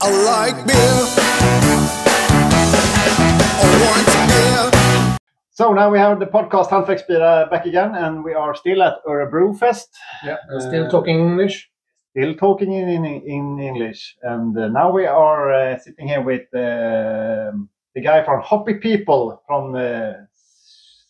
I like beer. I want beer. So now we have the podcast Hantverksbira back again, and we are still at ÖrebrewFest, Yeah, and still Uh, talking English. still talking in, in, in English. And uh, now we are uh, sitting here with um the guy from Hoppy People from uh,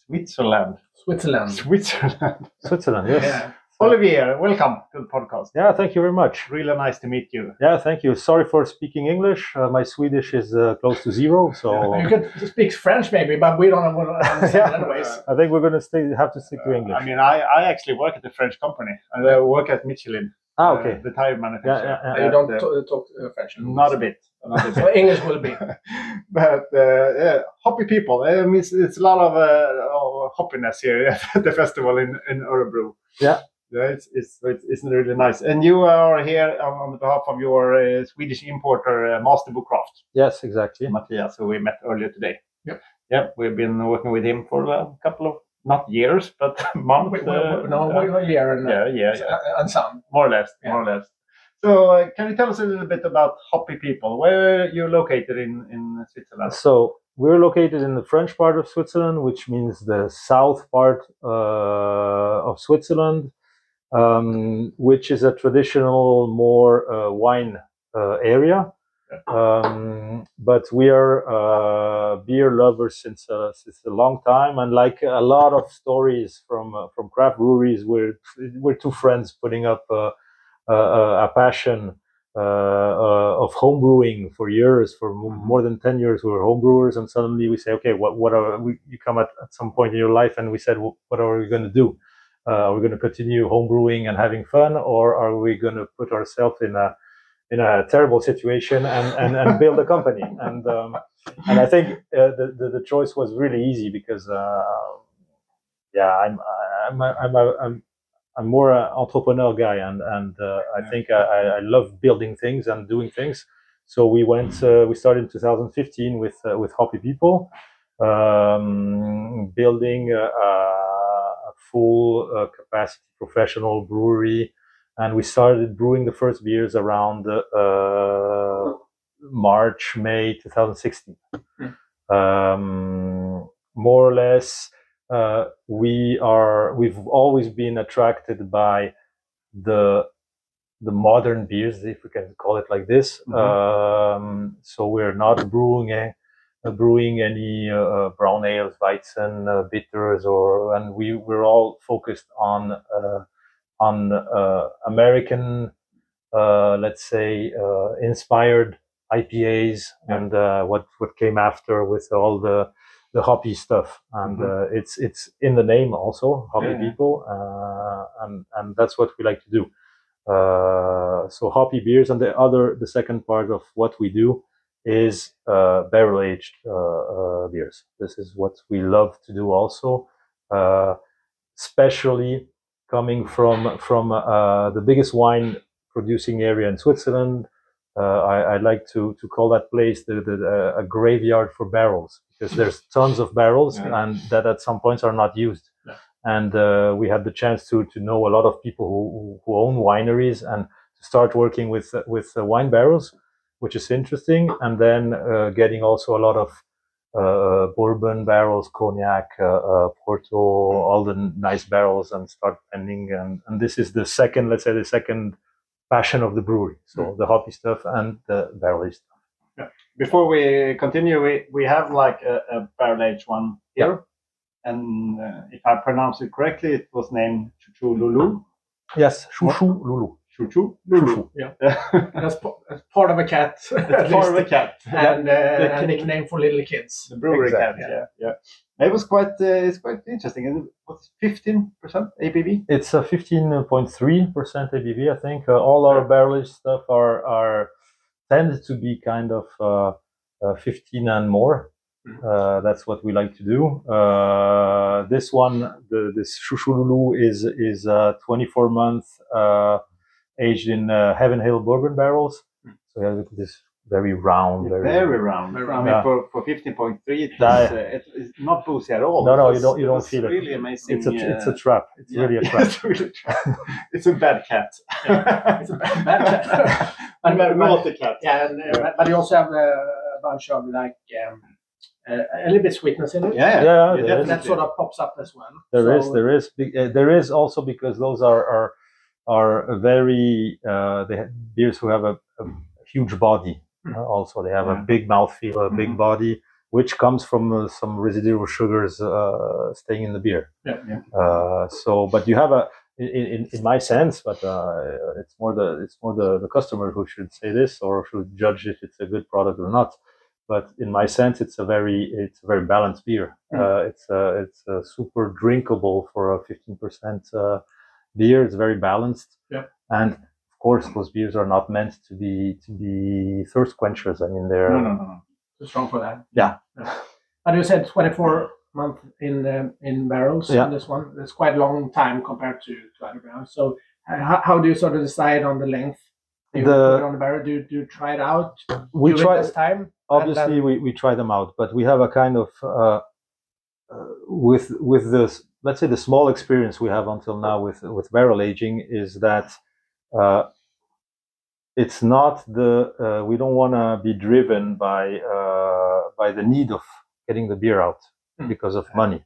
Switzerland. Switzerland. Switzerland. Switzerland, yes. Yeah. Olivier, welcome to the podcast. Yeah, thank you very much. Really nice to meet you. Yeah, thank you. Sorry for speaking English. Uh, my Swedish is uh, close to zero, so You could speak French maybe, but we don't want to understand Yeah. anyways. I think we're going to stay. Have to stick to English. I mean, I, I actually work at a French company. I work at Michelin, ah, uh, okay. the tire manufacturer. Yeah, yeah, But you don't Uh, to- talk uh, French. Not a bit. Not a bit. So English will be. but uh, yeah, hoppy people. I mean, it's, it's a lot of, uh, of hoppiness here at the festival in, in Örebro. Yeah. Yeah, it's, it's, it's, it's really nice. And you are here on, on behalf of your uh, Swedish importer, uh, Mastebo Craft, Yes, exactly. Matthias, who we met earlier today. Yep. Yeah, we've been working with him for a couple of, not years, but months. We, we, uh, no, uh, we are here and, yeah, yeah, yeah. uh, and some. More or less, Yeah. more or less. So, uh, can you tell us a little bit about Hoppy People? Where are you located in, in Switzerland? So we're located in the French part of Switzerland, which means the south part uh, of Switzerland, um, which is a traditional, more uh, wine uh, area. Um, but we are uh, beer lovers since uh, since a long time, and like a lot of stories from uh, from craft breweries, we're we're two friends putting up a passion uh, uh, of home brewing for years. For more than ten years, we were home brewers, and suddenly we say, okay, what what are we? You come at, at some point in your life, and we said, "Wh- what are we going to do? Uh, are we going to continue homebrewing and having fun, or are we going to put ourselves in a in a terrible situation and, and, and build a company? And um, and I think uh, the, the the choice was really easy because uh, yeah, I'm I'm I'm I'm, I'm I'm more an entrepreneur guy, and and uh, I think I, I- love building things and doing things. So we went. Uh, we started in 2015 with uh, with Hoppy People, um, building a, a full uh, capacity professional brewery, and we started brewing the first beers around uh, March May 2016. Um, more or less uh, we are we've always been attracted by the the modern beers, if we can call it like this. Mhm. Um, so we're not brewing a, brewing any uh, uh, brown ales, Weizen, uh, bitters, or and we we're all focused on uh, on uh, American, uh, let's say, uh, inspired IPAs Yeah. and uh, what what came after with all the the hoppy stuff, and Mhm. uh, it's it's in the name also, hoppy yeah. people, uh, and and that's what we like to do. Uh, so hoppy beers, and the other the second part of what we do is uh, barrel aged uh, uh, beers. This is what we love to do also, uh, especially coming from from uh, the biggest wine producing area in Switzerland. Uh, I, I like to to call that place the, the, uh, a graveyard for barrels because there's tons of barrels Yeah. and that at some points are not used. Yeah. And uh, we had the chance to to know a lot of people who who own wineries and to start working with with uh, wine barrels, which is interesting. And then uh, getting also a lot of uh, bourbon barrels, cognac, uh, uh, Porto, all the nice barrels, and start blending. And, and this is the second, let's say, the second passion of the brewery. So the hoppy stuff and the barrel stuff. Before we continue, we, we have like a, a barrel aged one here. And uh, if I pronounce it correctly, it was named Chouchouloulou. Yes, Chouchouloulou. Chuchu Lulu. Yeah. Yeah. That's, pa- that's part of a cat. it's part of a cat. and uh, Yeah. a nickname for little kids. The brewery Exactly, cat. Yeah. yeah. It was quite. Uh, it's quite interesting. And it was fifteen percent ABV. It's a 15.3% ABV, I think. Uh, all our Yeah. barrel stuff are, are tend to be kind of uh, uh, 15 and more. Mhm. Uh, that's what we like to do. Uh, this one, the, this Chouchouloulou is is uh, 24 month uh, aged in uh, Heaven Hill bourbon barrels. Mm. So yeah, look at this very round, very. Very round. Very I mean, Yeah. for, for 15.3, it's, uh, it's not boozy at all. No, no, you don't- you don't was feel it. really amazing. It's a it's uh, a trap. It's yeah. really a trap. it's really a trap. it's a bad cat. It's a bad- bad cat. a very But- cat. Yeah, and, uh, but- but you also have uh, a bunch of like um, uh, a little bit sweetness in it. Yeah, Yeah, you there is. That sort of pops up as well. There is, So- there is, be- uh, there is also because those are are are very uh, they have beers who have a, a huge body. Mm. uh, also, they have Yeah. a big mouthfeel, a big Mhm. body, which comes from uh, some residual sugars uh, staying in the beer. Yeah, yeah. Uh, so, but you have a in, in, in my sense, but uh, it's more the it's more the, the customer who should say this or should judge if it's a good product or not. But in my sense, it's a very it's a very balanced beer. Mm. Uh, it's uh, it's uh, super drinkable for a fifteen percent uh, beer. It's very balanced. Yeah. And of course, those beers are not meant to be to be thirst quenchers. I mean, they're No, no, no, no. too strong for that. Yeah. But you said 24 month in um, in barrels. Yeah. in This one that's quite a long time compared to, to other brands. So uh, how, how do you sort of decide on the length? Do you The- put it on the barrel? Do, you- do you try it out? we try this time. obviously then- we, we try them out but we have a kind of uh, uh, with with this let's say the small experience we have until now with with barrel aging is that uh, it's not the uh, we don't want to be driven by uh, by the need of getting the beer out Mm. because of money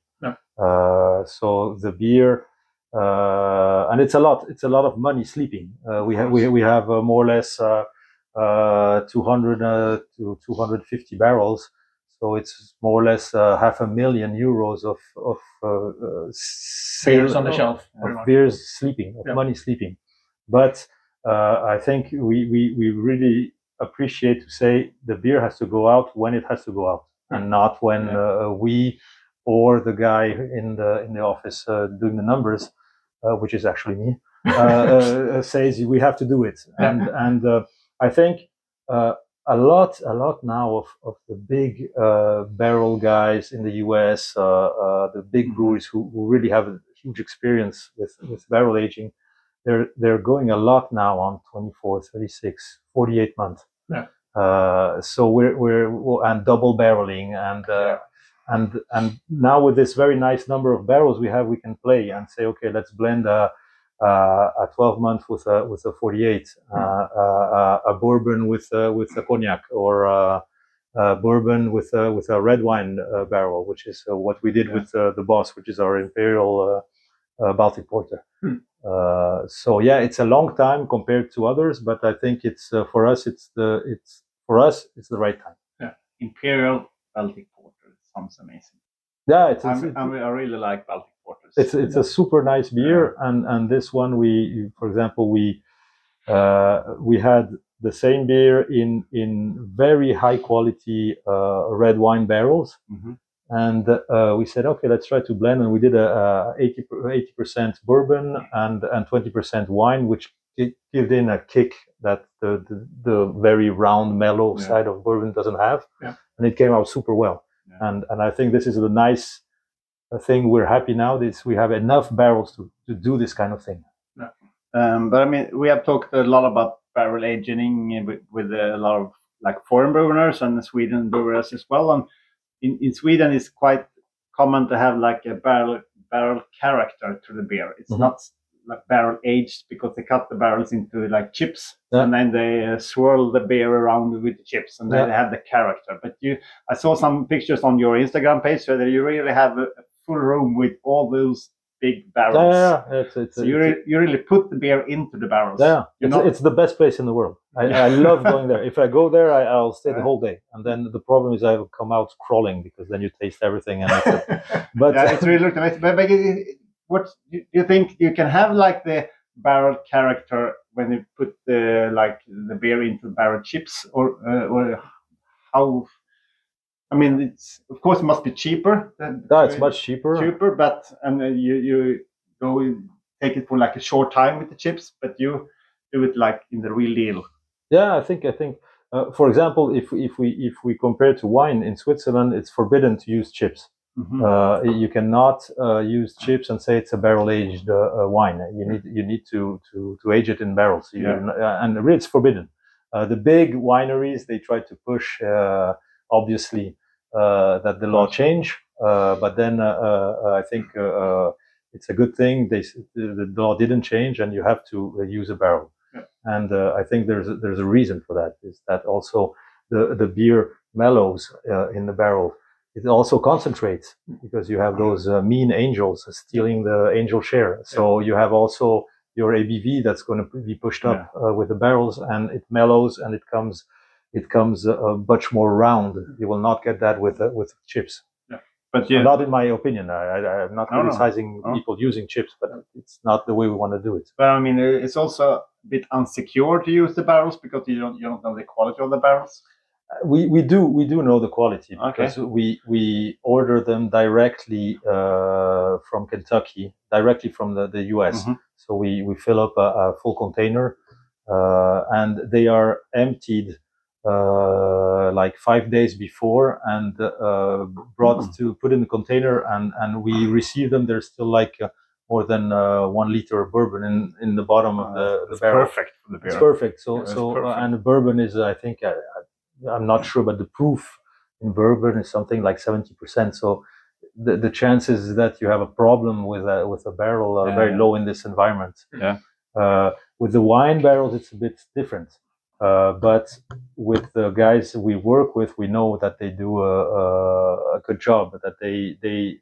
uh, so the beer uh, and it's a lot it's a lot of money sleeping uh, we have we, we have uh, more or less uh, uh, 200 uh, to 250 barrels. So it's more or less uh, half a million euros of of uh, uh, Beers on the shelf. of beers sleeping, of Yeah. money sleeping. But uh, I think we, we, we really appreciate to say the beer has to go out when it has to go out, and not when uh, we or the guy in the in the office uh, doing the numbers, uh, which is actually me, uh, uh, says we have to do it. And and uh, I think uh, a lot a lot now of, of the big uh, barrel guys in the US, uh, uh, the big breweries who, who really have a huge experience with, with barrel aging, they're they're going a lot now on 24, 36, 48 months. Yeah. Uh, so we're we're and double barreling and uh, and and now with this very nice number of barrels we have, we can play and say, okay, let's blend a uh, a 12 month with a with a 48, uh, uh, a bourbon with uh, with a cognac or uh, a bourbon with a, with a red wine uh, barrel, which is uh, what we did Yeah. with uh, the Boss, which is our imperial uh, uh, Baltic porter. Hmm. Uh, so yeah, it's a long time compared to others, but I think it's uh, for us, it's the it's for us, it's the right time. Yeah, Imperial Baltic Porter. Sounds amazing. Yeah, it's it's, I'm, I really like Baltic It's, it's a super nice beer, and and this one we, for example, we uh, we had the same beer in in very high quality uh, red wine barrels, Mhm. and uh, we said, okay, let's try to blend, and we did a, a 80 percent bourbon and and twenty percent wine, which gave in a kick that the the, the very round mellow Yeah. side of bourbon doesn't have, Yeah. and it came out super well. Yeah. And and I think this is a nice uh, thing. We're happy now that we have enough barrels to, to do this kind of thing. Um, but I mean, we have talked a lot about barrel aging with, with a lot of like foreign brewers and Sweden brewers as well. And in, in Sweden, it's quite common to have like a barrel barrel character to the beer. It's Mhm. not like barrel aged because they cut the barrels into like chips Yeah. and then they uh, swirl the beer around with the chips and then Yeah. they have the character. But you, I saw some pictures on your Instagram page where you really have a, a full room with all those big barrels. Yeah, yeah, yeah. It's, it's, So you, it's- re- you really put the beer into the barrels. yeah, it's, it's the best place in the world. I, I love going there. If I go there, I, I'll stay the whole day. And then the problem is I will come out crawling because then you taste everything. And that's it. But yeah, it's really. But, but what do you think you can have like the barrel character when you put the like the beer into barrel chips or uh, or how? I mean, it's of course it must be cheaper. Than, yeah, it's much cheaper. cheaper, but and uh, you you go in- take it for like a short time with the chips, but you do it like in the real deal. Yeah, I think I think. Uh, for example, if if we if we compare to wine in Switzerland, it's forbidden to use chips. Mhm. Uh, you cannot uh, use chips and say it's a barrel aged uh, uh, wine. You need you need to to to age it in barrels. You- Yeah. and really it's forbidden. Uh, the big wineries they try to push, uh, obviously, that the law change. Uh, but then uh, uh, I think uh, uh, it's a good thing. They the, the law didn't change, and you have to uh, use a barrel. Yeah. And uh, I think there's a, there's a reason for that. Is that also the the beer mellows uh, in the barrel. It also concentrates because you have those uh, mean angels stealing the angel share. So you have also your ABV that's going to be pushed up uh, with the barrels, and it mellows and it comes it comes uh, much more round. You will not get that with uh, with chips. Yeah. But yeah, Not in my opinion. I, I, I'm not No, no. criticizing No. people using chips, but it's not the way we want to do it. but I mean, uh, it's also a bit unsecure to use the barrels because you don't you don't know the quality of the barrels. we we do we do know the quality Okay. because we we order them directly uh, from Kentucky, directly from the, the US. Mhm. So we we fill up a, a full container, uh, and they are emptied uh, like five days before and uh, brought Mm. to put in the container, and and we receive them. There's still like uh, more than uh, one liter of bourbon in in the bottom of the, the barrel. perfect for the. It's perfect. So, Yeah, so, uh, perfect. and the bourbon is, I think, I, I, I'm not sure, but the proof in bourbon is something like 70%. So, the, the chances that you have a problem with a, with a barrel are Yeah, very yeah. low in this environment. Yeah. Uh, with the wine barrels, it's a bit different. Uh, but with the guys we work with, we know that they do a, a, a good job. That they they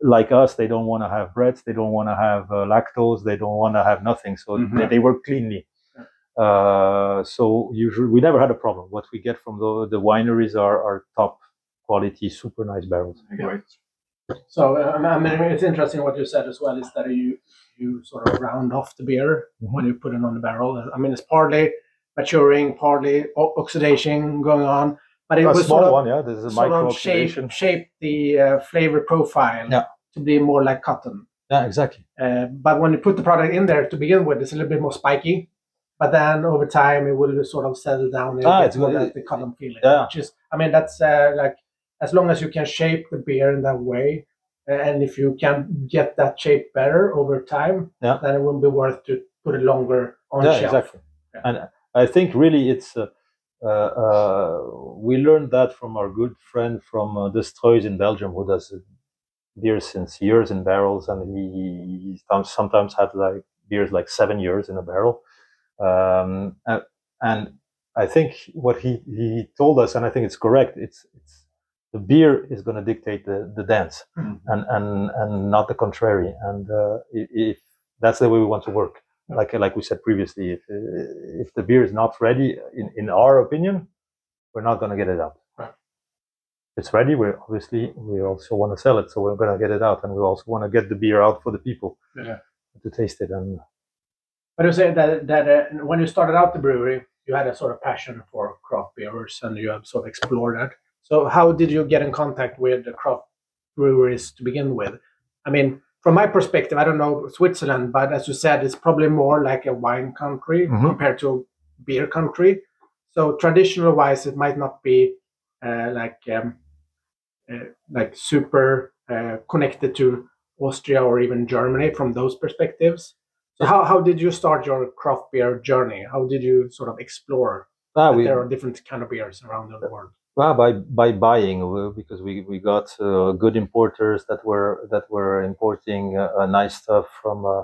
like us, they don't want to have breads, they don't want to have uh, lactose, they don't want to have nothing. So Mhm. they, they work cleanly. Uh, so usually we never had a problem. What we get from the, the wineries are, are top quality, super nice barrels. Great. So uh, I mean, it's interesting what you said as well is that you you sort of round off the beer when you put it on the barrel. I mean, it's partly maturing, partly oxidation going on, but it A was small sort of, one, yeah. There's a sort micro of shape shape the uh, flavor profile Yeah. to be more like cotton. Yeah, exactly. Uh, but when you put the product in there to begin with, it's a little bit more spiky. But then over time, it will sort of settle down Ah, it's more the cotton feeling. Yeah. Which is, I mean, that's uh, like as long as you can shape the beer in that way, uh, and if you can get that shape better over time, Yeah. then it will be worth to put it longer on yeah, shelf. exactly. Yeah. And I think really it's uh, uh, uh, we learned that from our good friend from uh, De Struise in Belgium, who does beer since years in barrels, and he, he sometimes had like beers like seven years in a barrel. Um, uh, and I think what he, he told us, and I think it's correct, it's it's the beer is going to dictate the, the dance, Mhm. and, and and not the contrary. And uh, if that's the way we want to work, like like we said previously, if uh, if the beer is not ready, in, in our opinion, we're not going to get it out. Right. If it's ready, we obviously we also want to sell it, so we're going to get it out, and we also want to get the beer out for the people Yeah. to taste it. And But you say that that uh, when you started out the brewery, you had a sort of passion for craft beers, and you have sort of explored that. So how did you get in contact with the craft breweries to begin with? I mean, from my perspective, I don't know Switzerland, but as you said, it's probably more like a wine country Mhm. compared to a beer country. So traditional wise, it might not be uh, like um, uh, like super uh, connected to Austria or even Germany from those perspectives. So how, how did you start your craft beer journey? How did you sort of explore ah, that we, there are different kind of beers around the world? Well, by by buying uh, because we we got uh, good importers that were that were importing uh, uh, nice stuff from uh,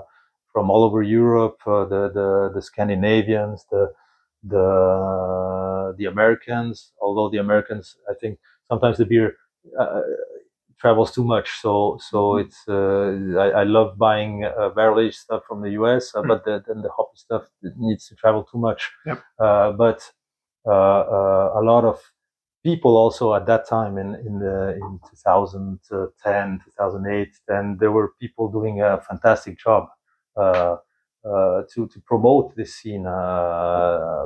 from all over Europe, uh, the the the Scandinavians, the the the Americans. Although the Americans, I think sometimes the beer uh, travels too much. So so it's uh, I, I love buying uh, barrel aged stuff from the US, uh, but the, then the hoppy stuff needs to travel too much. Yep. Uh, but uh, uh, a lot of people also at that time in in the in 2010 2008 then there were people doing a fantastic job uh, uh, to to promote this scene uh,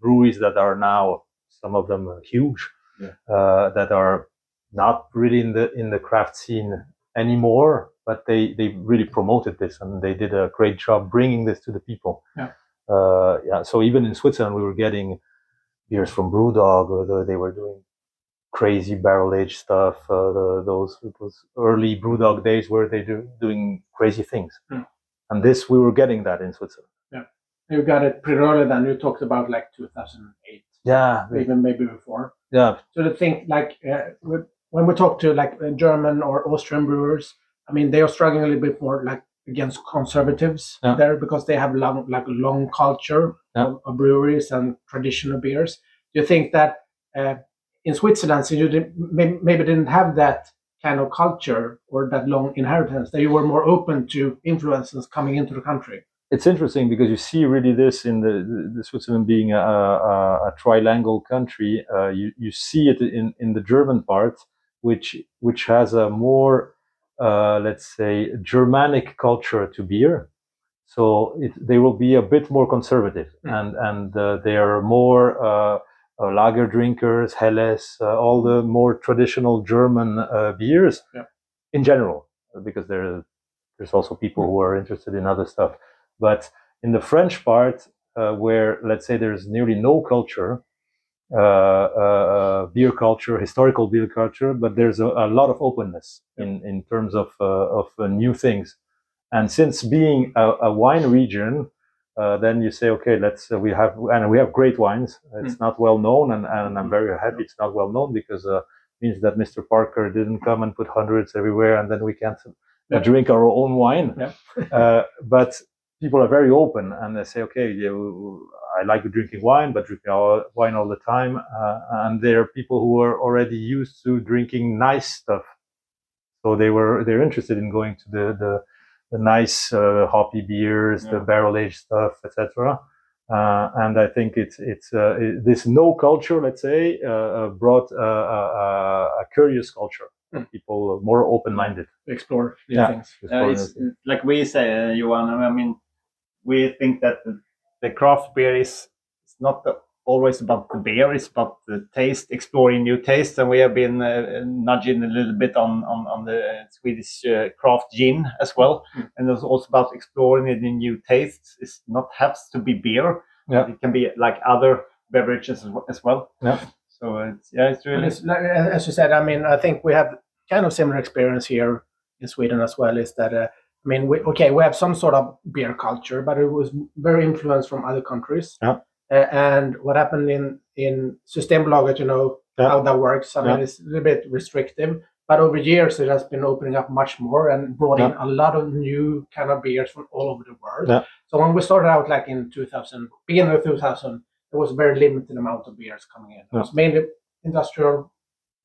breweries that are now some of them huge Yeah. uh, that are not really in the in the craft scene anymore but they they really promoted this and they did a great job bringing this to the people Yeah. uh, yeah so even in Switzerland we were getting beers from BrewDog, or the, they were doing crazy barrel aged stuff. Uh, the, those those early BrewDog days where they do doing crazy things, Mm. and this we were getting that in Switzerland. Yeah. You got it pretty early. Then you talked about like 2008, Yeah, even maybe before. yeah, So the thing, like uh, when we talk to like German or Austrian brewers, I mean they are struggling a little bit more like against conservatives Yeah. there because they have long like a long culture Yeah. of, of breweries and traditional beers. Do you think that uh, in Switzerland, since you did, maybe, maybe didn't have that kind of culture or that long inheritance, that you were more open to influences coming into the country? it's interesting because you see really this in the, the, the Switzerland being a, a, a trilingual country. Uh, you you see it in, in the German part, which which has a more uh, let's say Germanic culture to beer. So it, they will be a bit more conservative, Mm. and and uh, they are more uh, uh, lager drinkers, Helles, uh, all the more traditional German uh, beers Yeah. in general, because there there's also people who are interested in other stuff. But in the French part, uh, where let's say there's nearly no culture, beer culture, historical beer culture, but there's a, a lot of openness in, in terms of uh, of uh, new things. And since being a, a wine region, uh, then you say, okay, let's uh, we have and we have great wines. It's not well known, and, and I'm very happy it's not well known because uh, means that Mr. Parker didn't come and put hundreds everywhere, and then we can't uh, Yeah. drink our own wine. Yeah. uh, but people are very open and they say, okay, you, I like drinking wine, but drinking wine all the time. Uh, and there are people who are already used to drinking nice stuff. So they were, they're interested in going to the, the, the nice uh, hoppy beers, the barrel aged stuff, etc. Uh, and I think it's it's uh, it- this no culture, let's say, uh, uh, brought a, a, a curious culture. Mm. People more open minded. Explore Yeah. things. Uh, it's like we say, uh, Johan. I mean, we think that the, the craft beer is it's not the, always about the beer; it's about the taste, exploring new tastes. And we have been uh, nudging a little bit on on, on the Swedish uh, craft gin as well, Mm. and it's also about exploring it in new tastes. It's not has to be beer; Yeah. it can be like other beverages as well. As. Yeah. So it's yeah, it's really it's as you said, I mean, I think we have kind of similar experience here in Sweden as well. Is that uh, I mean, we, okay, we have some sort of beer culture, but it was very influenced from other countries. Yeah. Uh, and what happened in in Systembolaget, you know Yeah. how that works. I mean, it's a little bit restrictive, but over years it has been opening up much more and brought in a lot of new kind of beers from all over the world. Yeah. So when we started out, like in 2000, beginning of 2000, there was a very limited amount of beers coming in. It was mainly industrial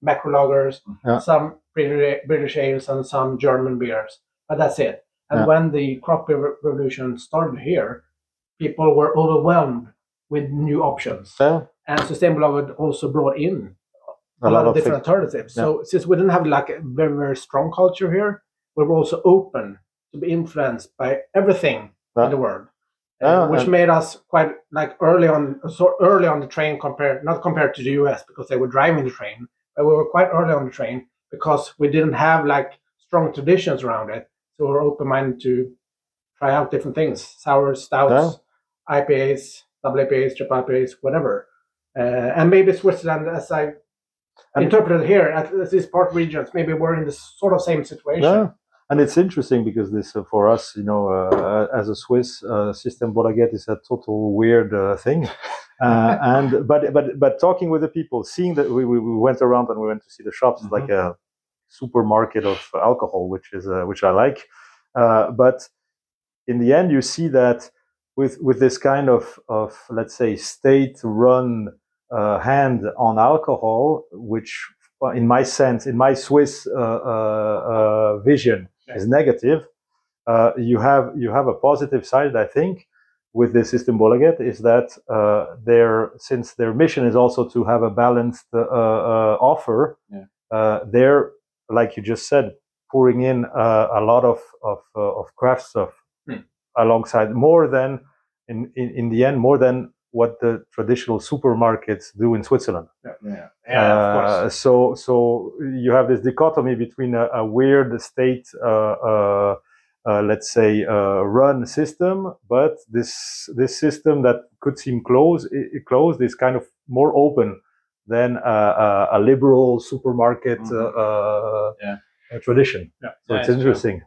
macro lagers, some British, British ales, and some German beers. But that's it. And Yeah. when the crop revolution started here, people were overwhelmed with new options. Yeah. And Systembolaget also brought in a, A lot, lot of different alternatives. So since we didn't have like a very, very strong culture here, we were also open to be influenced by everything Yeah. in the world. Uh, Yeah, which made us quite like early on so early on the train compared not compared to the US because they were driving the train, but we were quite early on the train because we didn't have like strong traditions around it. So we were open minded to try out different things. Sour stouts, IPAs, double IPAs, triple IPAs, whatever. Uh, and maybe Switzerland, as I And- interpreted here, at these part regions, maybe we're in the sort of same situation. Yeah, and it's interesting because this uh, for us, you know, uh, as a Swiss, uh, Systembolaget is a total weird uh, thing. Uh, and but but but talking with the people, seeing that we, we, we went around and we went to see the shops, it's like a supermarket of alcohol, which is uh, which I like. Uh, but in the end, you see that with with this kind of of let's say state-run uh, hand on alcohol, which uh, in my sense, in my Swiss uh, uh, vision, is negative. Uh, you have you have a positive side, I think, with the Systembolaget is that uh, their since their mission is also to have a balanced uh, uh, offer. Yeah. Uh, they're like you just said, pouring in uh, a lot of of uh, of craft stuff Hmm. alongside more than in, in in the end more than what the traditional supermarkets do in Switzerland. yeah, yeah of course. Uh, so so you have this dichotomy between a, a weird state, uh, uh, uh, let's say, uh, run system, but this this system that could seem closed, closed is kind of more open than uh, a liberal supermarket Mhm. uh, uh, Yeah. tradition. Yeah. So Yeah, it's it's interesting.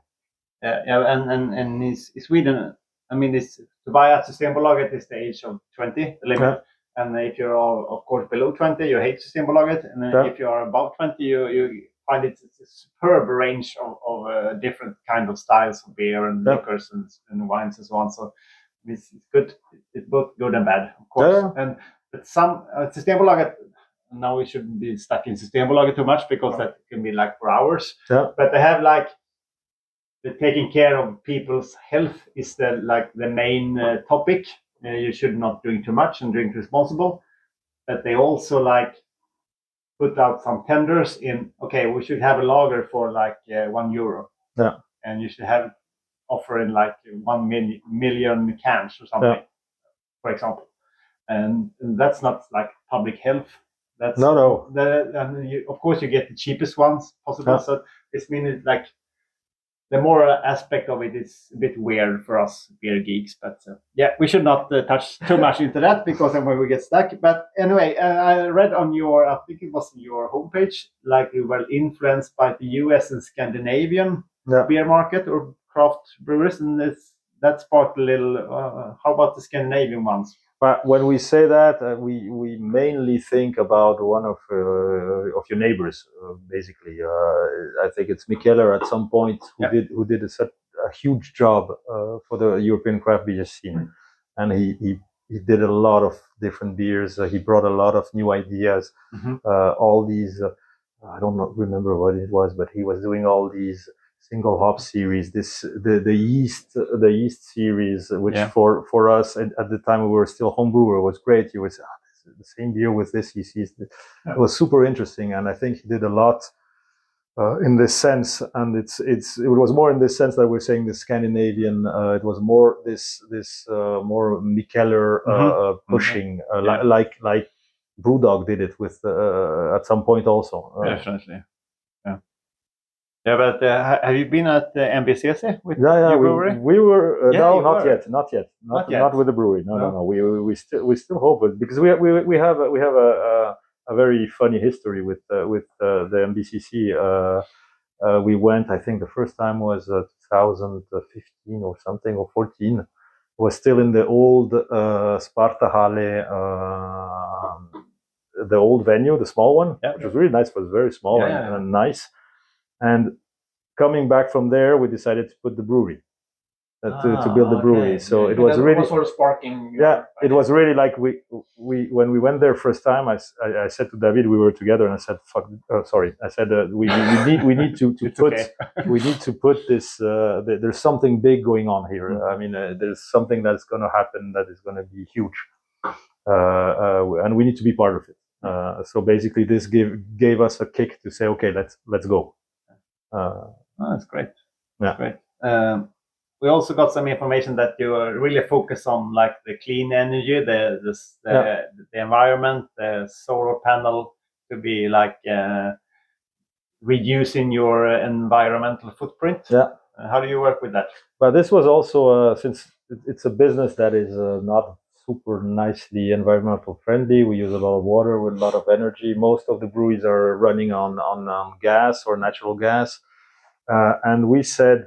Yeah, yeah, and and and in Sweden, I mean, it's to buy at Systembolaget is the age of 20, the limit. And if you're all, of course below 20, you hate Systembolaget. And then if you are above 20, you, you find it it's a superb range of, of uh, different kind of styles of beer and Yeah. liquors and, and wines and so on. So it's, it's good. It's both good and bad, of course. Yeah. And but some uh, Systembolaget. Now we shouldn't be stuck in Systembolaget too much because that can be like for hours. Yeah. But they have like the taking care of people's health is the like the main uh, topic. Uh, you should not drink too much and drink responsible. But they also like put out some tenders in. Okay, we should have a lager for like uh, one euro. Yeah. And you should have offering like one million million cans or something, Yeah. for example. And, and that's not like public health. That's No, no. the and you, of course you get the cheapest ones possible. Yeah. So this means like the moral aspect of it is a bit weird for us beer geeks. But uh, yeah, we should not uh, touch too much into that because then we get stuck. But anyway, uh, I read on your, I think it was your homepage, like you were influenced by the U.S. and Scandinavian Yeah. beer market or craft brewers, and this that sparked a little. Uh, how about the Scandinavian ones? But when we say that, uh, we we mainly think about one of uh, of your neighbors, uh, basically. Uh, I think it's Mikkeller at some point who Yeah. did who did a, such a huge job uh, for the European craft beer scene, and he, he he did a lot of different beers. Uh, he brought a lot of new ideas. Mhm. Uh, all these, uh, I don't remember what it was, but he was doing all these single hop series. This the the yeast the yeast series, which Yeah. for for us at, at the time we were still home brewer was great. You would say, "Ah, the same beer with this yeast. yeast." It was super interesting, and I think he did a lot. Uh, in this sense, and it's it's it was more in this sense that we're saying the Scandinavian. Uh, it was more this this uh, more Mikkeller uh, Mhm. uh, pushing, uh, li- Yeah. like like Brewdog did it with uh, at some point also. Definitely. Yeah. But uh, have you been at the MBCC with Yeah, yeah, we, brewery? we were uh, Yeah, no, not were. yet, not yet, not Not yet. not with the brewery. No, no, No. no. We we, we still we still hope it because we we we have a, we have a, a a very funny history with uh, with uh, the MBCC. Uh, uh, we went, I think, the first time was uh, 2015 or something or 14. It was still in the old uh, Sparta Halle, um the old venue, the small one, Yeah. which was really nice. It was very small and, and nice. And coming back from there, we decided to put the brewery uh, to, to Ah, build the brewery. okay. So Yeah, it was really sort of sparking. yeah it was really like we we when we went there first time I I said to david we were together and i said fuck uh, sorry i said uh, we, we need we need to, to put okay. we need to put this uh, th- there's something big going on here Mhm. i mean uh, there's something that's going to happen that is going to be huge uh, uh, and we need to be part of it uh, so basically this gave gave us a kick to say okay let's let's go uh, Oh, that's great. Yeah. Great. Um, we also got some information that you are really focused on like the clean energy, the the the, the environment, the solar panel to be like uh, reducing your environmental footprint. Yeah. Uh, how do you work with that? But this was also uh, since it's a business that is uh, not super nicely environmental friendly. We use a lot of water with a lot of energy. Most of the breweries are running on on um, gas or natural gas, uh, and we said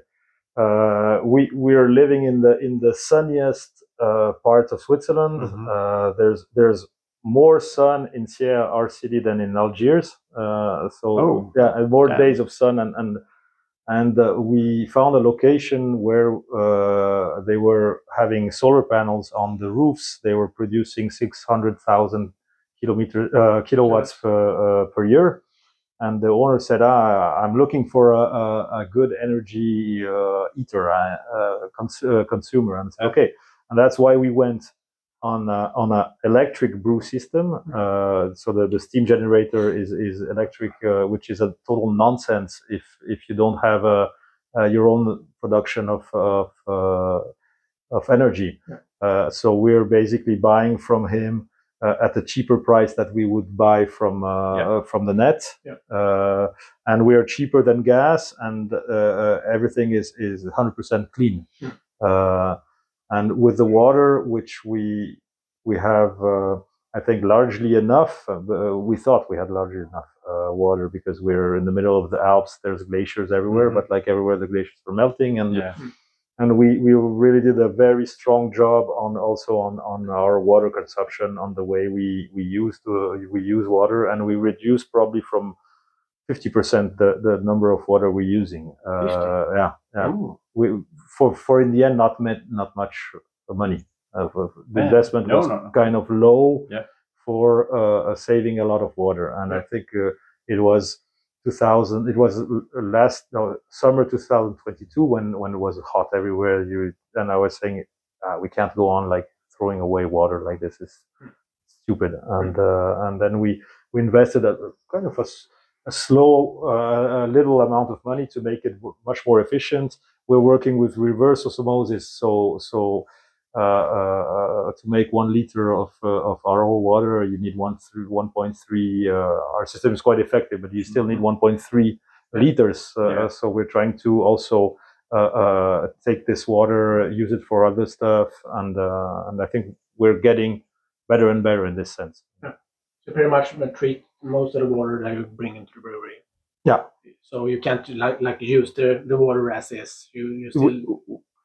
uh, we we are living in the in the sunniest uh, part of Switzerland. Mhm. Uh, there's there's more sun in Sierre, our city, than in Algiers. Uh, so Oh. yeah, more Yeah. days of sun and and and uh, we found a location where uh, they were having solar panels on the roofs. They were producing 600,000 uh, kilowatts per, uh, per year. And the owner said, ah, I'm looking for a, a, a good energy uh, eater, uh, cons- consumer. And said, okay. And that's why we went on a, on a electric brew system. Uh, so the, the steam generator is is electric, uh, which is a total nonsense if if you don't have a, uh, your own production of of, uh, of energy. Uh, so we're basically buying from him uh, at a cheaper price that we would buy from uh, Yeah. from the net, Yeah. uh, and we are cheaper than gas, and everything is is 100% clean. Uh, and with the water, which we we have, uh, I think, largely enough. Uh, uh, we thought we had largely enough uh, water because we're in the middle of the Alps. There's glaciers everywhere, Mhm. but like everywhere, the glaciers were melting, and Yeah. and we we really did a very strong job on also on on our water consumption, on the way we we use the we use water, and we reduced probably from. 50% the, the number of water we're using. Uh, yeah, yeah. Ooh. We, for for in the end, not met, not much money. Uh, for- the Yeah. investment No, was no, no. kind of low Yeah. for uh, saving a lot of water, and I think uh, it was 2000. It was last no, summer 2022 when when it was hot everywhere. You and I was saying uh, we can't go on like throwing away water like this is stupid, and uh, and then we we invested a kind of a slow uh, a little amount of money to make it much more efficient. We're working with reverse osmosis, so so uh, uh, to make one liter of uh, of RO water, you need one through 1.3. Uh, our system is quite effective, but you still need 1.3 liters. Uh, Yeah. So we're trying to also uh, uh, take this water, use it for other stuff, and uh, and I think we're getting better and better in this sense. So pretty much uh, treat most of the water that you bring into the brewery. Yeah. So you can't like like use the, the water as is. You you still We-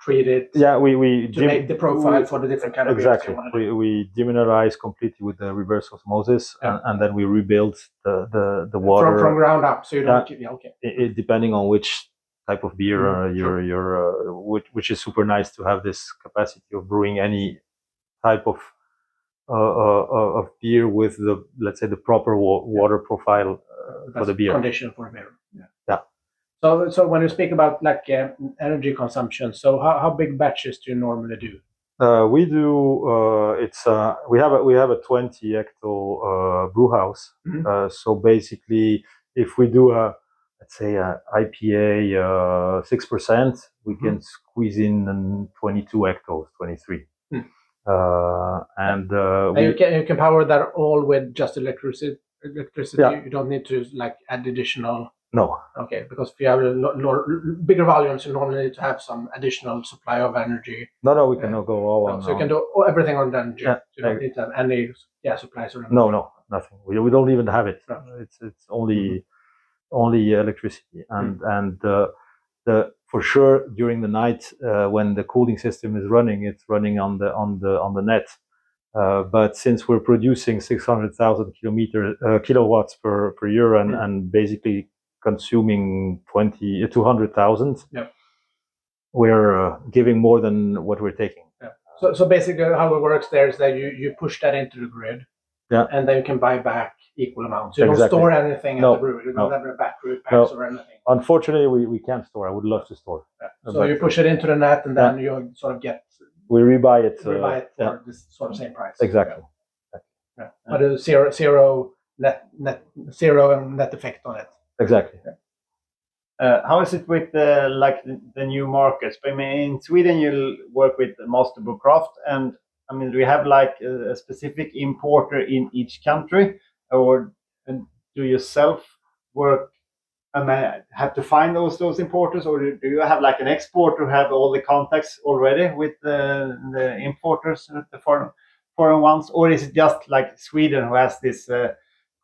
treat it yeah, we we to make the profile we- for the different kind of exactly. We we demineralize completely with the reverse osmosis, Yeah. and, and then we rebuild the the, the water. from from ground up. So you don't keep, yeah, okay. it, it- depending on which type of beer Mm, uh, you're you're uh, which, which is super nice to have this capacity of brewing any type of of beer with the let's say the proper wa- water profile uh, for That's the beer. condition for beer. Yeah. Yeah. So so when you speak about like uh, energy consumption, so how, how big batches do you normally do? Uh, we do. Uh, it's uh, we have a we have a 20 hecto uh, brew house. Mhm. Uh, so basically, if we do a let's say a IPA uh, six percent, we Mm-hmm. can squeeze in um, 22 hectos, 23. Hmm. Uh, and uh, And you can you can power that all with just electricity. Electricity. Yeah. You don't need to like add additional. no, Okay, because if you have a lo- lo- bigger volumes, you normally need to have some additional supply of energy. no, no, we cannot go all on. so you can do everything on the energy. Yeah, you don't need to have any yeah supplies or anything. No, no, nothing. We, we don't even have it. No. Mm-hmm. It's it's only only electricity and and uh, the for sure during the night uh, when the cooling system is running, it's running on the on the on the net. Uh, but since we're producing 600,000 kilometer uh, kilowatts per per year and, Mm. and basically consuming 20 uh, 200,000, Yep. we're uh, giving more than what we're taking. So, so basically, how it works there is that you, you push that into the grid, Yeah. and then you can buy back equal amounts. You Exactly. don't store anything at the brewery. You no. don't have a battery packs No. or anything. Unfortunately, we, we can't store. I would love to store. Yeah. So you push it into the net, and then you sort of get we rebuy it. uh, buy it for yeah, this sort of same price. exactly. Yeah. But a zero zero net net zero and net effect on it. Exactly. Uh, how is it with the like the, the new markets? I mean, in Sweden, you work with Mastebo Craft, and I mean, do we have like a, a specific importer in each country, or and do you self work? I mean, have to find those those importers, or do do you have like an exporter who have all the contacts already with the the importers, the foreign foreign ones, or is it just like Sweden who has this uh,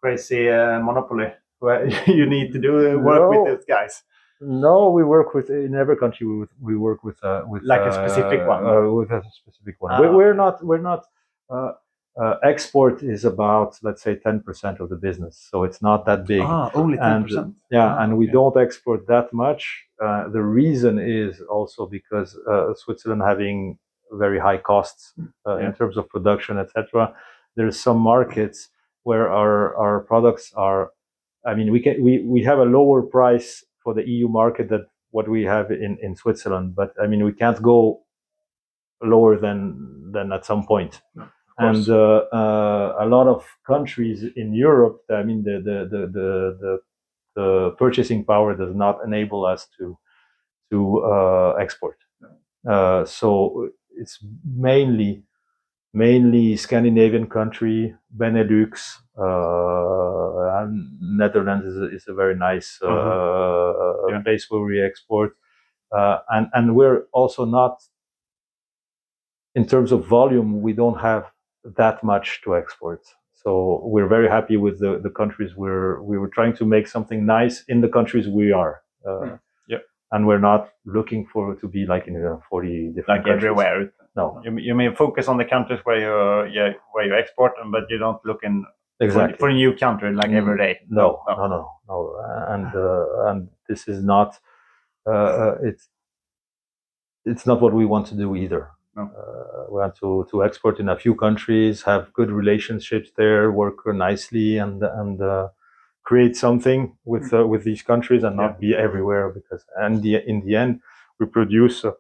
crazy uh, monopoly? Where you need to do work No. with those guys. No, we work with in every country. We we work with uh, with Like a uh, specific one? Uh, with a specific one. Ah, we, we're okay. not. We're not. Uh, uh, export is about let's say ten percent of the business, so it's not that big. Ah, only and yeah, Ah, and we okay. don't export that much. Uh, the reason is also because uh, Switzerland having very high costs uh, Yeah. in terms of production, etc. There's some markets where our our products are. I mean, we can we we have a lower price for the EU market than what we have in in Switzerland, but I mean we can't go lower than than at some point. And uh, uh, a lot of countries in Europe, I mean, the the the the, the, the purchasing power does not enable us to to uh, export. Uh, so it's mainly mainly Scandinavian country, Benelux, uh, and Netherlands is a, is a very nice uh, Mhm. Yeah. place where we export, uh, and and we're also not in terms of volume. We don't have that much to export. So we're very happy with the, the countries we're we were trying to make something nice in the countries we are. Uh, Mm. Yep. and we're not looking for to be like in uh, 40 different like countries. everywhere. No, You, you may focus on the countries where you yeah where you export, but you don't look in exactly. for a new country like Mm. every day. No, no, no, no, and uh, and this is not. Uh, uh, it's it's not what we want to do either. No. Uh, we want to to export in a few countries, have good relationships there, work nicely, and and uh, create something with uh, with these countries, and not be everywhere. Because and the in the end, we produce. Uh,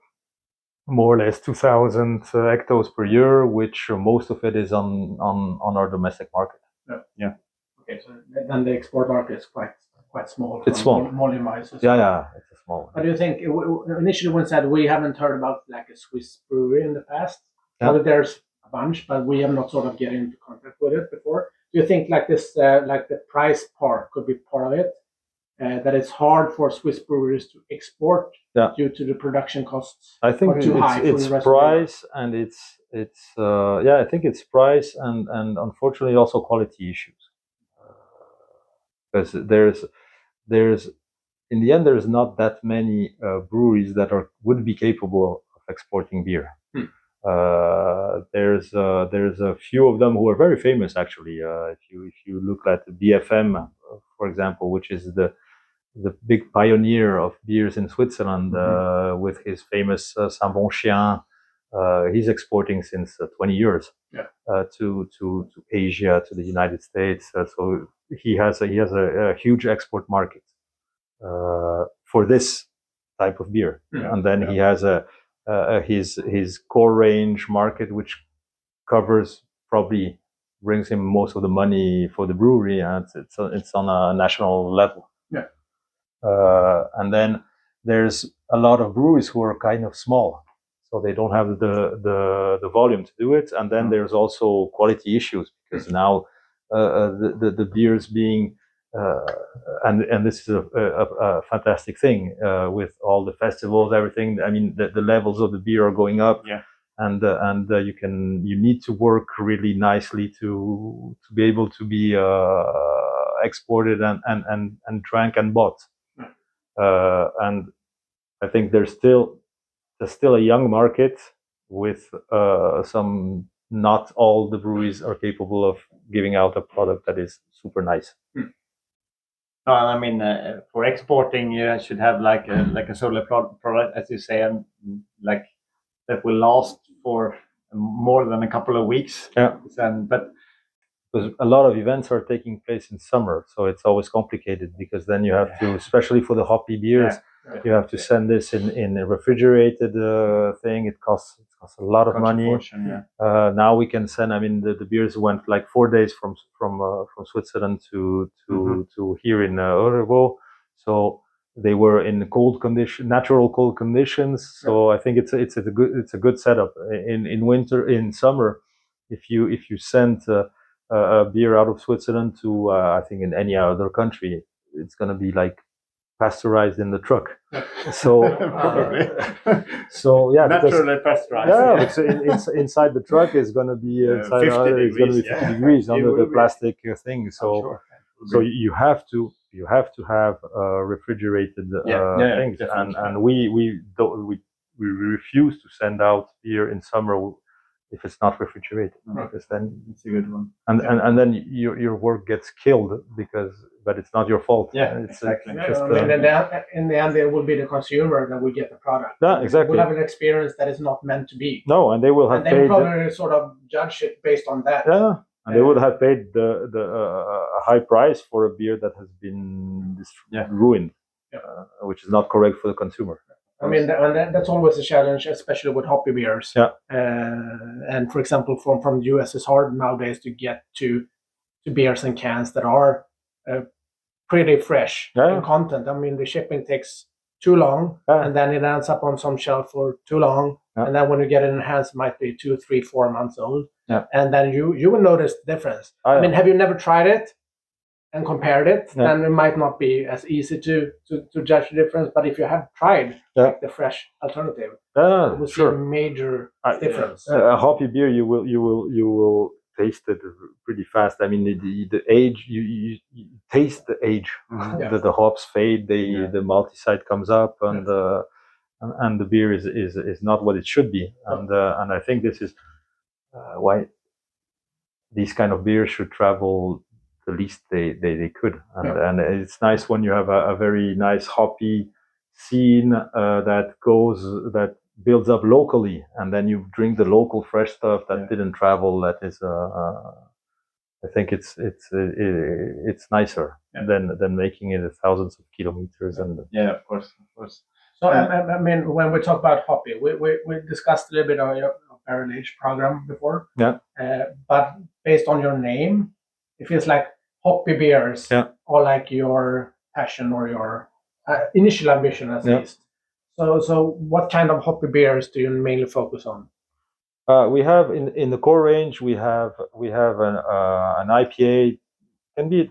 more or less 2,000 uh, hectares per year, which uh, most of it is on, on, on our domestic market. Okay, so then the export market is quite quite small. It's small. Volume wise. Yeah, yeah, it's a small. What do you think? Initially, one said we haven't heard about like a Swiss brewery in the past. Yeah. Probably there's a bunch, but we have not sort of get into contact with it before. Do you think like this, uh, like the price part could be part of it? Uh, that it's hard for Swiss breweries to export Yeah. due to the production costs. I think too it's, it's the rest of the world. price and it's it's uh, yeah I think it's price and and unfortunately also quality issues because there's there's in the end there's not that many uh, breweries that are would be capable of exporting beer. Hmm. Uh, there's uh, there's a few of them who are very famous actually. Uh, if you if you look at BFM, uh, for example, which is the the big pioneer of beers in Switzerland uh, with his famous uh, Saint Bon Chien. Uh, he's exporting since uh, 20 years Yeah. uh, to, to to Asia, to the United States. Uh, so he has a, he has a, a huge export market uh, for this type of beer, Yeah. and then he has a, a his his core range market, which covers probably brings him most of the money for the brewery, and it's it's, it's on a national level. Yeah. Uh, and then there's a lot of breweries who are kind of small, so they don't have the the, the volume to do it. And then Mhm. there's also quality issues because now uh, uh, the, the the beers being uh, and and this is a, a, a fantastic thing uh, with all the festivals, everything. I mean, the, the levels of the beer are going up. Yeah. And uh, and uh, you can you need to work really nicely to to be able to be uh, exported and and and and drank and bought. Yeah. Uh, and I think there's still there's still a young market with uh, some. Not all the breweries are capable of giving out a product that is super nice. No, I mean, uh, for exporting, you should have like a like a solar pro- product, as you say, and mm, like that will last for more than a couple of weeks. Yeah. And but because a lot of events are taking place in summer, so it's always complicated because then you have to, especially for the hoppy beers, Yeah. You have to send this in in a refrigerated uh, thing. It costs it costs a lot of money. fortune, yeah. Uh, now we can send. I mean, the, the beers went like four days from from uh, from Switzerland to to Mhm. to here in uh, Örebro. So they were in cold condition, natural cold conditions. So I think it's a, it's a good it's a good setup in in winter in summer. If you if you send uh, a a beer out of Switzerland to uh, I think in any other country, it's gonna be like pasteurized in the truck. So Probably. so yeah, naturally pasteurized. yeah, it's in, it's inside the truck is going to be uh, Yeah, inside, 50 uh, it's going to be 50 yeah. degrees under the plastic uh, thing. So sure. so you- have to you have to have uh, refrigerated uh, Yeah, yeah, yeah, things, and and we we don't we we refuse to send out beer in summer if it's not refrigerated Mhm. because then it's a good one. and, and and then your your work gets killed because but it's not your fault. Yeah, it's exactly. Yeah, just, I mean, uh, in, the, in the end, it will be the consumer that will get the product. yeah, exactly. Will have an experience that is not meant to be. No, and they will have and they will paid. probably sort of judge it based on that. Yeah, and they would have paid the the uh, a high price for a beer that has been Yeah. ruined, Yeah. uh, which is not correct for the consumer. I mean, and that, that's always a challenge, especially with hoppy beers. Yeah. Uh, and for example, from from the US, it's hard nowadays to get to to beers and cans that are uh, pretty fresh Yeah. in content. I mean, the shipping takes too long, Yeah. and then it ends up on some shelf for too long, Yeah. and then when you get it in hands, it might be two, three, four months old. Yeah. And then you you will notice the difference. Oh, I mean, have you never tried it and compared it? Yeah. Then it might not be as easy to, to, to judge the difference. But if you have tried Yeah. like the fresh alternative, Yeah, you will see a major I- difference. Uh, a hoppy beer, you will you will you will taste it pretty fast. I mean, the the, the age you, you, you taste the age. Mhm. Yeah. The, the hops fade, the Yeah. the multi site comes up, and uh, and, and the beer is, is is not what it should be. And uh, and I think this is uh, why these kind of beers should travel the least they, they, they could. And, and it's nice when you have a, a very nice hoppy scene uh, that goes that builds up locally, and then you drink the local fresh stuff that Yeah. didn't travel. That is, uh, uh, I think it's it's uh, it's nicer Yeah. than than making it thousands of kilometers and Yeah, of course, of course. So Yeah. I, I- I mean, when we talk about hoppy, we, we, we discussed a little bit of your barrel age program before. Yeah. Uh, but based on your name, it feels like hoppy beers Yeah. are like your passion or your uh, initial ambition, at Yeah. least. So, so what kind of hoppy beers do you mainly focus on? Uh, we have in in the core range we have we have an uh, an IPA can be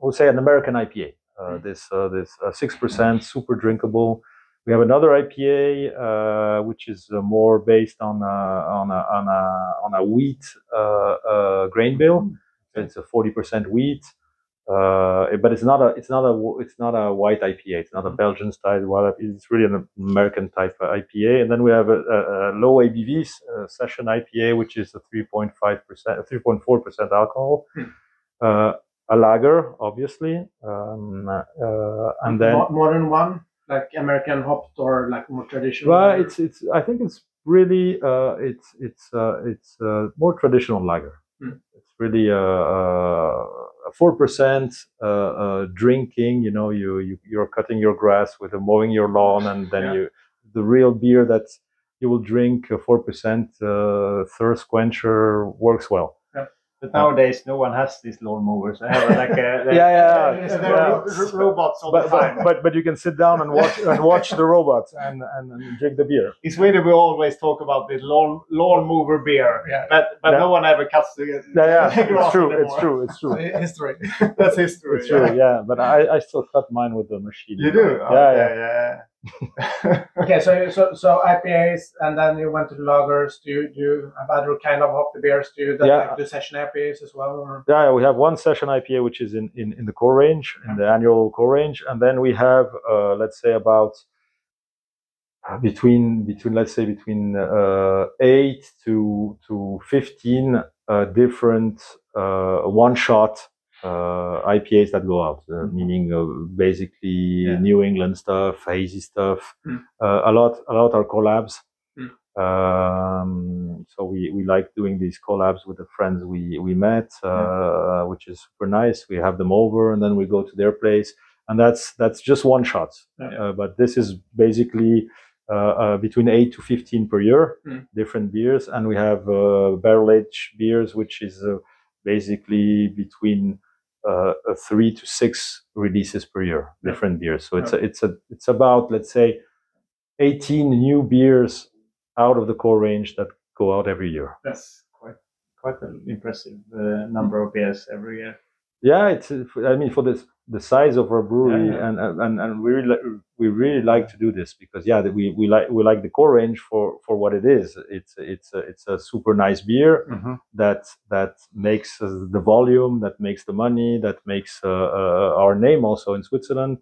we'll say an American IPA. Uh, This uh, this six percent super drinkable. We have another IPA uh, which is uh, more based on uh, on a on a on a wheat uh, uh, grain bill. So it's a forty percent wheat. Uh, but it's not a it's not a it's not a white IPA. It's not a Belgian style white. It's really an American type IPA. And then we have a, a, a low ABV uh, session IPA, which is a three point five percent, three point four percent alcohol. Hmm. Uh, a lager, obviously, um, uh, and then Mo- modern one, like American hopped or like more traditional. well, it's it's. I think it's really uh, it's it's uh, it's uh, more traditional lager. Really uh, uh, a four percent uh, uh, drinking. You know, you you you're cutting your grass with a mowing your lawn, and then Yeah. you the real beer that you will drink four percent uh, thirst quencher works well. But nowadays, no one has these lawnmowers. They have like a, they- Yeah, yeah, they're yeah. ro- ro- robots all But, the time. but but but you can sit down and watch and watch the robot and, and, and drink the beer. in Sweden, we always talk about the lawn lawn mover beer, Yeah. but but Yeah. no one ever cuts the Yeah, yeah, grass it's true. anymore. It's true. It's true. history. That's history. It's true, yeah. But I, I still cut mine with the machine. You do? Yeah, Okay, yeah. yeah. Okay, so so so IPAs, and then you went to the lagers. Do you do you have other kind of hoppy beers? Do you Yeah. like do session IPAs as well? Or? Yeah, we have one session IPA which is in, in, in the core range, in the annual core range, and then we have uh, let's say about uh, between between let's say between uh, eight to to fifteen uh, different uh, one shot IPAs that go out, uh, meaning uh, basically Yeah. New England stuff, hazy stuff. Mm. Uh, a lot a lot are collabs. Mm. Um, so we, we like doing these collabs with the friends we, we met, uh, which is super nice. We have them over and then we go to their place and that's, that's just one shot. Yeah. Uh, but this is basically, uh, uh, between eight to 15 per year, Mm. different beers. And we have, uh, barrel aged beers, which is, uh, basically between, uh, three to six releases per year, Yeah. different beers. So it's a, it's a, it's about, let's say, 18 new beers out of the core range that go out every year. That's quite quite an impressive uh, number of beers every year. Yeah, it's. uh, I mean, for this the size of our brewery, Yeah, yeah. and and and we really we really like to do this because yeah, we we like we like the core range for for what it is. It's it's a, it's a super nice beer that that makes uh, the volume, that makes the money, that makes uh, uh, our name also in Switzerland.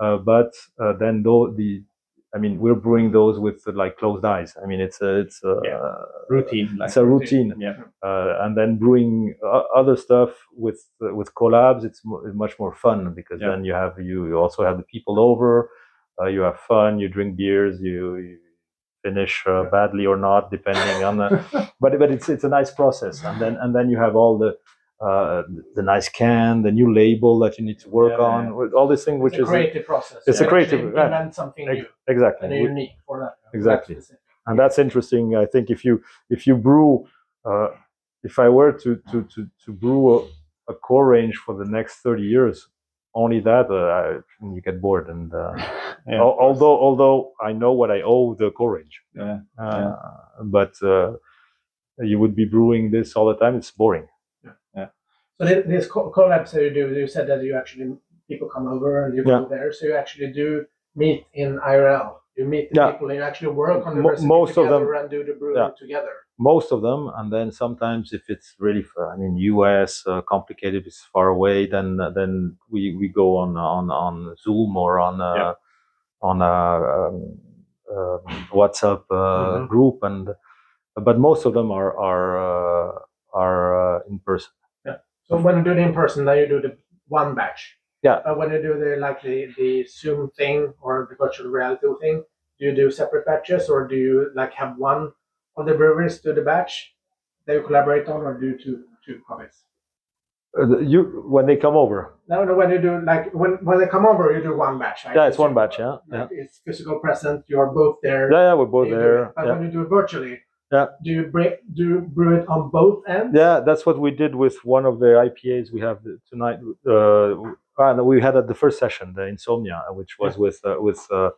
Uh, but uh, then though the I mean, we're brewing those with like closed eyes. I mean, it's a, it's a, Yeah. Routine. Like, it's a routine. yeah. uh, and then brewing uh, other stuff with uh, with collabs it's mo- much more fun because Yeah. then you have you, you also have the people over uh, you have fun you drink beers you, you finish uh, badly or not depending on the but but it's it's a nice process and then and then you have all the uh, the nice can the new label that you need to work Yeah, on yeah. all these things which it's a is creative process. it's You a creative- yeah. something ex- new exactly and unique for that. Exactly. That specific. and that's interesting. I think if you if you brew, uh, if I were to to to, to brew a, a core range for the next thirty years, only that uh, I, you get bored. And uh, Yeah, al- although although I know what I owe the core range, Yeah. uh, but uh, you would be brewing this all the time. It's boring. So thi- this co- collabs that you do, you said that you actually people come over and you Yeah. go there, so you actually do meet in IRL. You meet the Yeah. people and you actually work on the recipe most of them- and do the Yeah. together. most of them, and then sometimes if it's really, I mean, U.S. Uh, complicated, it's far away, then then we, we go on on on Zoom or on uh, on a um, um WhatsApp uh, Mhm. group, and but most of them are are uh, are uh, in person. So when you do it in person, then you do the one batch. Yeah. Uh, when you do the like the, the Zoom thing or the virtual reality thing, do you do separate batches or do you like have one of the breweries do the batch that you collaborate on, or do two two copies? Uh, you when they come over, No, no. When you do like when when they come over, you do one batch. Right? yeah, it's one batch, yeah, yeah, It's physical present. You are both there. yeah, yeah we're both there. it. But yeah. when you do it virtually, Yeah. do you break do you brew it on both ends? Yeah, that's what we did with one of the IPAs we have tonight. Uh, and we had at the first session, the Insomnia, which was with uh, with uh,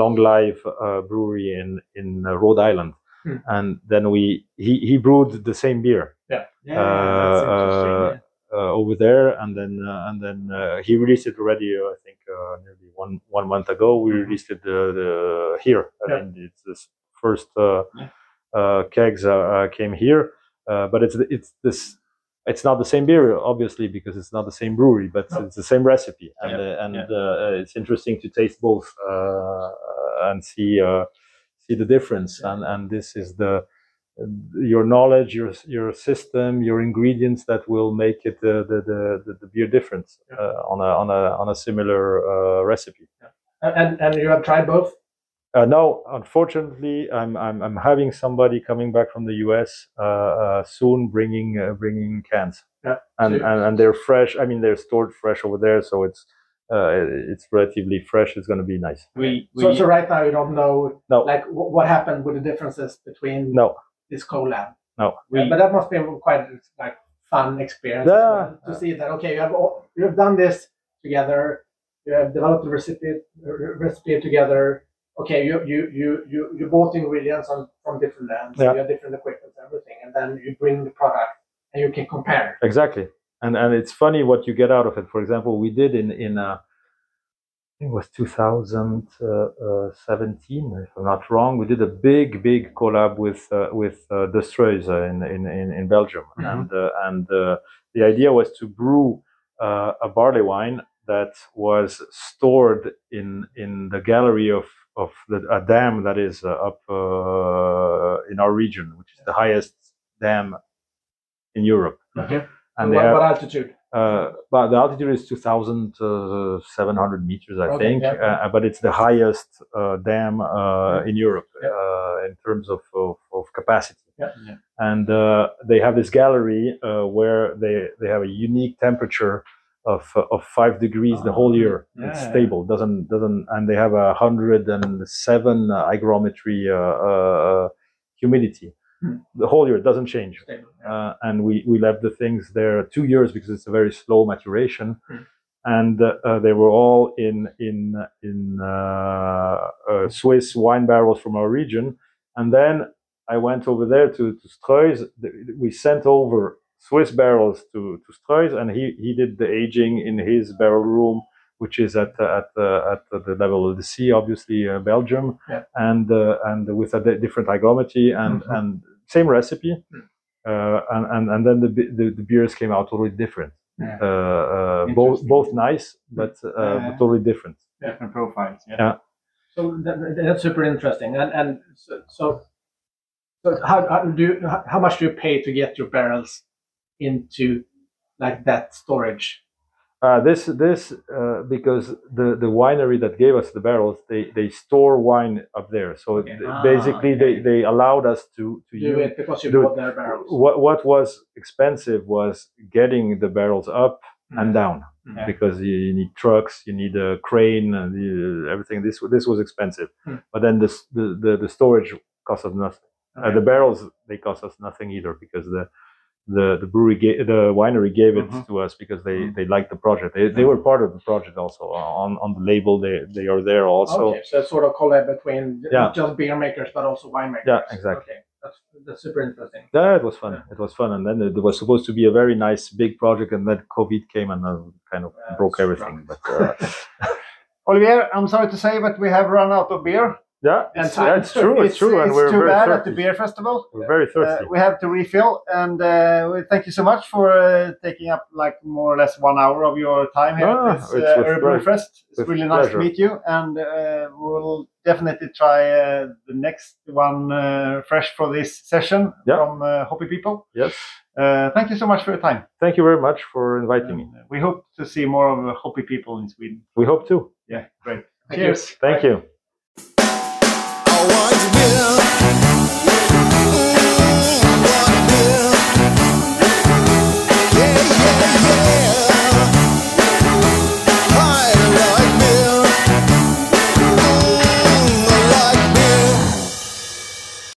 Long Live uh, Brewery in in uh, Rhode Island, Hmm. and then we he he brewed the same beer Yeah, Uh, that's interesting. uh, yeah. uh, over there, and then uh, and then uh, he released it already. Uh, I think uh, nearly one one month ago. We released it uh, the, here. I Yeah. mean, it's the first uh, Yeah. Uh, kegs uh, uh, came here, uh, but it's it's this. It's not the same beer, obviously, because it's not the same brewery, but No. it's the same recipe, and Yeah. uh, and Yeah. uh, it's interesting to taste both uh, and see uh, see the difference. And and this is the your knowledge, your your system, your ingredients that will make it the, the the the beer difference Yeah. uh, on a on a on a similar uh, recipe. And and you have tried both. Uh, no, unfortunately, I'm, I'm I'm having somebody coming back from the U.S. Uh, uh, soon, bringing uh, bringing cans, Yeah. and, and and they're fresh. I mean, they're stored fresh over there, so it's uh, it's relatively fresh. It's going to be nice. We, we, So, so right now you don't know No. like wh- what happened with the differences between No, this collab. no, we, but that must be quite like fun experience Yeah. well, to see that okay you have all, you have done this together, you have developed the recipe recipe together. Okay, you you you you, you bought ingredients on from different lands, Yeah. you have different equipment, everything, and then you bring the product and you can compare. exactly. And and it's funny what you get out of it. For example, we did in in uh, I think it was 2017, if I'm not wrong. We did a big big collab with uh, with uh, De in, in in in Belgium, Mhm. and uh, and uh, the idea was to brew uh, a barley wine that was stored in in the gallery of of the, a dam that is uh, up uh, in our region, which is the highest dam in Europe. Okay. And what, have, what altitude? uh, but the altitude is 2,700 meters, I Okay, think. yeah. Uh, but it's the highest uh, dam uh, in Europe Yeah. uh, in terms of, of, of capacity. And uh, they have this gallery uh, where they, they have a unique temperature of, of five degrees the whole year. It's Yeah. stable, doesn't doesn't, and they have a hundred and seven uh, hygrometry uh, uh, humidity. Hmm. The whole year it doesn't change Stable. uh, and we, we left the things there two years because it's a very slow maturation. Mm. And uh, uh, they were all in in in uh, uh, Swiss wine barrels from our region. And then I went over there to to Struise. We sent over Swiss barrels to to Struise, and he he did the aging in his barrel room, which is at uh, at uh, at the level of the sea, obviously uh, Belgium, Yeah. and uh, and with a different hygrometry and Mhm. and same recipe Mm. uh, and, and and then the, the the beers came out totally different. Yeah. Uh, uh, both both nice, but uh, but totally different. different profiles. Yeah. Yeah. So that, that's super interesting. And and so, so, so how, how do you, how how much do you pay to get your barrels into like that storage? Uh, this this uh, because the the winery that gave us the barrels they they store wine up there. So Okay. th- Ah, basically they okay. they allowed us to to Do use. it because you do bought their barrels. What what was expensive was getting the barrels up and down Yeah. because you, you need trucks, you need a crane, and you, everything. This this was expensive, Hmm. but then the, the the the storage cost us nothing. Uh, the barrels they cost us nothing either because the the the brewery ga- the winery gave it Mhm. to us because they Mhm. they liked the project. They, they were part of the project also on on the label. They they are there also. okay, so sort of collab between Yeah. not just beer makers but also winemakers. Yeah, exactly. Okay, that's that's super interesting. Yeah, it was fun. It was fun, and then it was supposed to be a very nice big project, and then COVID came and uh, kind of Yeah, broke it's everything. But uh, Olivier, I'm sorry to say, but we have run out of beer. Yeah, it's, yeah, it's true. It's, true, and it's we're too very bad thirsty. at the beer festival. We're very Uh, thirsty. we have to refill, and uh, we thank you so much for uh, taking up like more or less one hour of your time here Ah, at this it's uh, pleasure. Fest. It's really nice to meet you, and uh, we'll definitely try uh, the next one uh, fresh for this session Yeah. from uh, Hoppy People. yes. Uh, thank you so much for your time. Thank you very much for inviting me. Uh, we hope to see more of uh, Hoppy People in Sweden. We hope to. Yeah, great. Thank you. Cheers. Thank you. Beer.